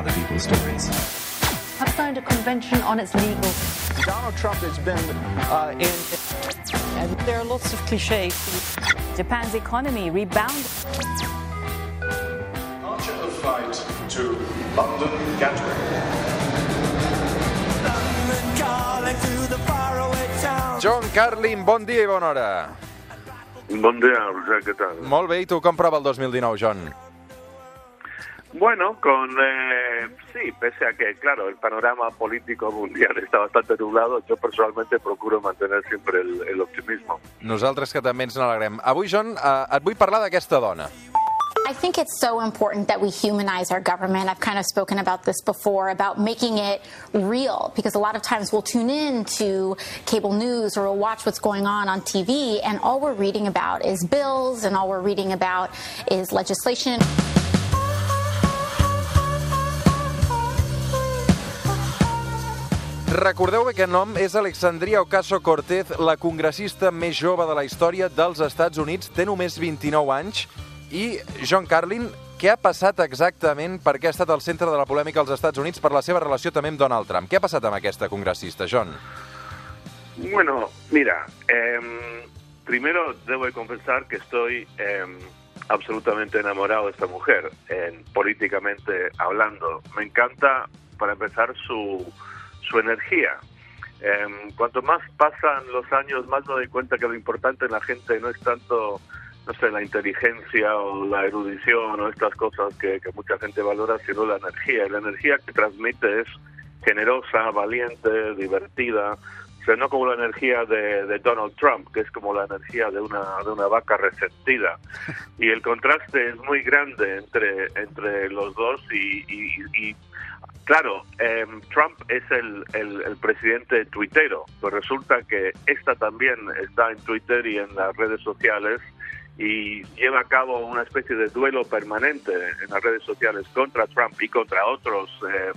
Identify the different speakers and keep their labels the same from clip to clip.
Speaker 1: other people's stories.
Speaker 2: have signed a convention on its legal.
Speaker 3: Donald Trump has been uh, in.
Speaker 4: And there are lots of cliches.
Speaker 2: Japan's economy rebounded.
Speaker 5: Departure of flight to London Gatwick.
Speaker 6: John Carlin, bon dia i bona hora.
Speaker 7: Bon día, Roger, ¿qué tal?
Speaker 6: Molt bé, i tu com prova el 2019, John?
Speaker 7: Bueno, con eh, sí, pese a que, claro, el panorama político mundial está bastante nublado, yo personalmente procuro mantener siempre el, el optimismo.
Speaker 6: Nosaltres que també ens n'alegrem. Avui, John, eh, et vull parlar d'aquesta dona.
Speaker 8: I think it's so important that we humanize our government. I've kind of spoken about this before about making it real because a lot of times we'll tune in to cable news or we'll watch what's going on on TV and all we're reading about is bills and all we're reading about is legislation.
Speaker 6: Recordeu que el nom és Alexandria Ocasio-Cortez, la congressista més jove de la història dels Estats Units. Té només 29 anys. I, John Carlin, què ha passat exactament perquè ha estat al centre de la polèmica als Estats Units per la seva relació també amb Donald Trump? Què ha passat amb aquesta congressista, John?
Speaker 7: Bueno, mira, eh, primero debo de confesar que estoy eh, absolutamente enamorado de esta mujer, eh, políticamente hablando. Me encanta, para empezar, su, su energía. Eh, cuanto más pasan los años, más me doy cuenta que lo importante en la gente no es tanto no sé, la inteligencia o la erudición o estas cosas que, mucha gente valora, sino la energía. Y la energía que transmite es generosa, valiente, divertida, o no como la energía de, Donald Trump, que es como la energía de una, de una vaca resentida. Y el contraste es muy grande entre, entre los dos y- y, claro, em, Trump es el, el, el presidente tuitero, pues resulta que esta también está en Twitter y en las redes sociales y lleva a cabo una especie de duelo permanente en las redes sociales contra Trump y contra otros eh,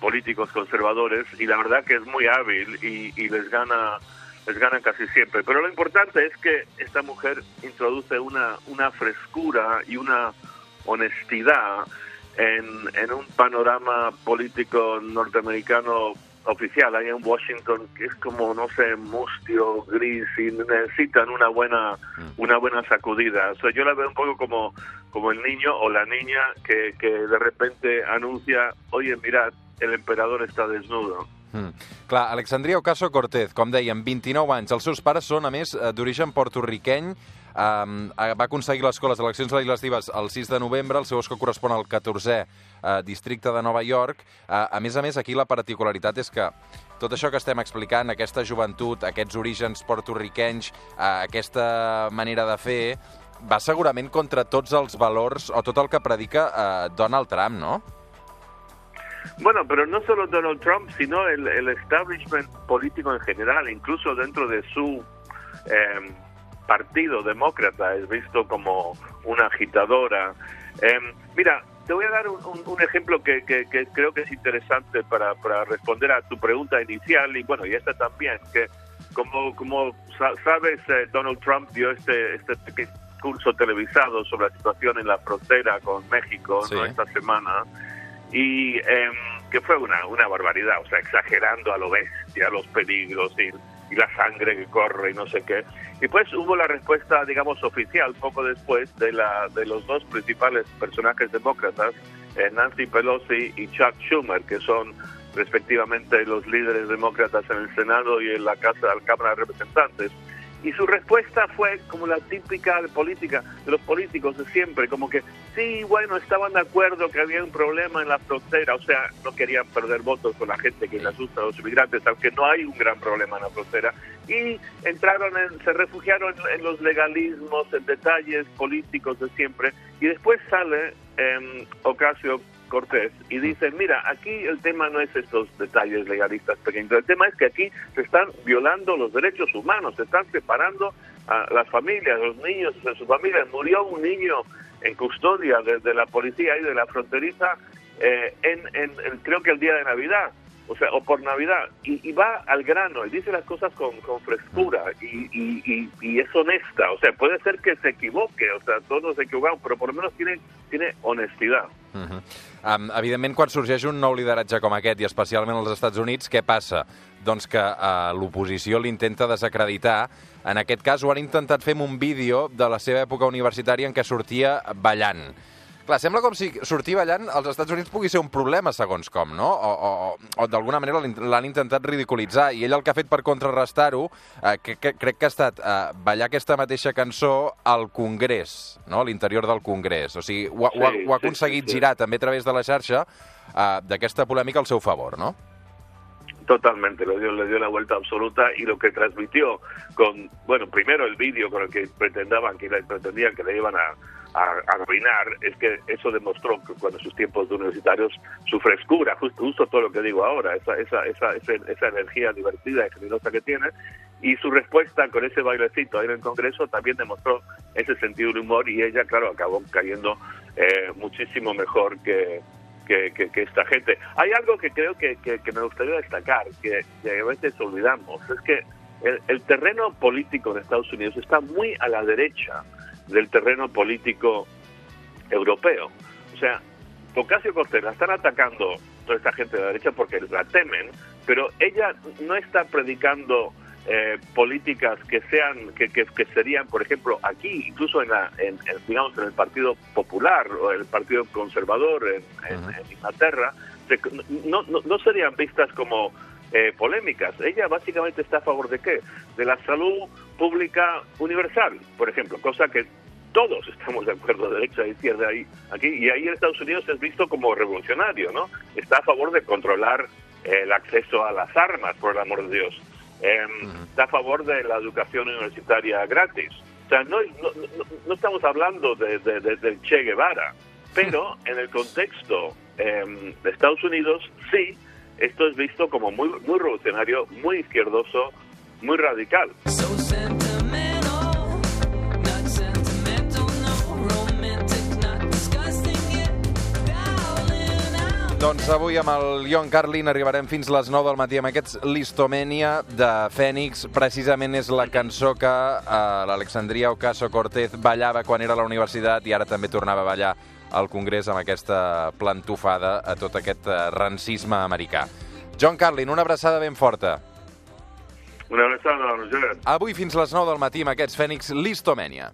Speaker 7: políticos conservadores y la verdad que es muy hábil y, les gana les gana casi siempre. Pero lo importante es que esta mujer introduce una, una frescura y una honestidad en, en un panorama político norteamericano oficial. Ahí en Washington que es como no sé mustio gris y necesitan una buena una buena sacudida. O sea, yo la veo un poco como como el niño o la niña que, que de repente anuncia oye mirad el emperador está desnudo
Speaker 6: Mm. Clar, Alexandria Ocasio-Cortez, com dèiem, 29 anys. Els seus pares són, a més, eh, d'origen porto-riqueny. Um, va aconseguir les eleccions legislatives el 6 de novembre, el seu escó correspon al 14è uh, districte de Nova York. Uh, a més a més, aquí la particularitat és que tot això que estem explicant, aquesta joventut, aquests orígens porto-riquenys, uh, aquesta manera de fer, va segurament contra tots els valors o tot el que predica uh, Donald Trump, no?
Speaker 7: Bueno, pero no solo Donald Trump, sino el, el establishment político en general, incluso dentro de su eh, partido demócrata, es visto como una agitadora. Eh, mira, te voy a dar un, un- un ejemplo que, que- que creo que es interesante para, para responder a tu pregunta inicial y bueno, y esta también, que como, como sa- sabes, eh, Donald Trump dio este, este pequeño curso televisado sobre la situación en la frontera con México ¿no?
Speaker 6: Sí.
Speaker 7: esta semana y em, que fue una, una barbaridad, o sea, exagerando a lo bestia los peligros y, y la sangre que corre y no sé qué. Y pues hubo la respuesta, digamos, oficial poco después de, la, de los dos principales personajes demócratas, eh, Nancy Pelosi y Chuck Schumer, que son respectivamente los líderes demócratas en el Senado y en la Casa, la Cámara de Representantes. Y su respuesta fue como la típica de política de los políticos de siempre, como que sí, bueno, estaban de acuerdo que había un problema en la frontera, o sea, no querían perder votos con la gente que le asusta a los inmigrantes, aunque no hay un gran problema en la frontera, y entraron, en, se refugiaron en los legalismos, en detalles políticos de siempre, y después sale eh, Ocasio Cortés y dice, mira, aquí el tema no es estos detalles legalistas pequeños, el tema es que aquí se están violando los derechos humanos, se están separando a las familias, los niños de sus familias. Murió un niño en custodia de, de la policía y de la fronteriza eh, en, en- en- creo que el día de Navidad. o sea, o por Navidad, y, y va al grano y dice las cosas con, con frescura y, y, es honesta, o sea, puede ser que se equivoque, o sea, todos nos equivocamos, però per lo menos tiene, tiene honestidad.
Speaker 6: Uh -huh. um, evidentment, quan sorgeix un nou lideratge com aquest, i especialment als Estats Units, què passa? Doncs que uh, l'oposició l'intenta desacreditar. En aquest cas ho han intentat fer amb un vídeo de la seva època universitària en què sortia ballant. Clar, sembla com si sortir ballant als Estats Units pugui ser un problema, segons com, no? O, o, o d'alguna manera l'han intentat ridiculitzar. I ell el que ha fet per contrarrestar-ho, eh, que, que, crec que ha estat eh, ballar aquesta mateixa cançó al Congrés, no? a l'interior del Congrés. O sigui, ho, sí, ho, ha, ho ha aconseguit sí, sí, sí. girar també a través de la xarxa eh, d'aquesta polèmica al seu favor, no?
Speaker 7: Totalmente, le dio, le dio la vuelta absoluta y lo que transmitió con, bueno, primero el vídeo con el que pretendaban, que pretendían que le iban a, a, arruinar, es que eso demostró que cuando sus tiempos de universitarios, su frescura, justo, justo todo lo que digo ahora, esa, esa, esa, esa, energía divertida y generosa que tiene, y su respuesta con ese bailecito ahí en el Congreso también demostró ese sentido de humor y ella, claro, acabó cayendo eh, muchísimo mejor que, que, que, que, esta gente. Hay algo que creo que, que me gustaría destacar, que, a veces olvidamos, es que el, el, terreno político de Estados Unidos está muy a la derecha del terreno político europeo. O sea, Ocasio Cortés la están atacando toda esta gente de la derecha porque la temen, pero ella no está predicando eh, políticas que sean que, que, que, serían por ejemplo aquí incluso en, la, en, en, digamos en el Partido Popular o el Partido Conservador en, uh -huh. en Inglaterra no, no, no, serían vistas como eh, polémicas ella básicamente está a favor de qué de la salud pública universal por ejemplo cosa que todos estamos de acuerdo derecha e izquierda ahí aquí y ahí en Estados Unidos es visto como revolucionario no está a favor de controlar el acceso a las armas por el amor de Dios eh, está a favor de la educación universitaria gratis. O sea, no, no, no estamos hablando de, de, de, del Che Guevara, pero en el contexto eh, de Estados Unidos, sí, esto es visto como muy, muy revolucionario, muy izquierdoso, muy radical. So
Speaker 6: Doncs avui amb el John Carlin arribarem fins les 9 del matí amb aquests Listomènia de Fènix. Precisament és la cançó que eh, l'Alexandria Ocasio-Cortez ballava quan era a la universitat i ara també tornava a ballar al Congrés amb aquesta plantofada a tot aquest eh, racisme americà. John Carlin, una abraçada ben forta.
Speaker 7: Una abraçada, Roger.
Speaker 6: Avui fins les 9 del matí amb aquests Fènix Listomènia.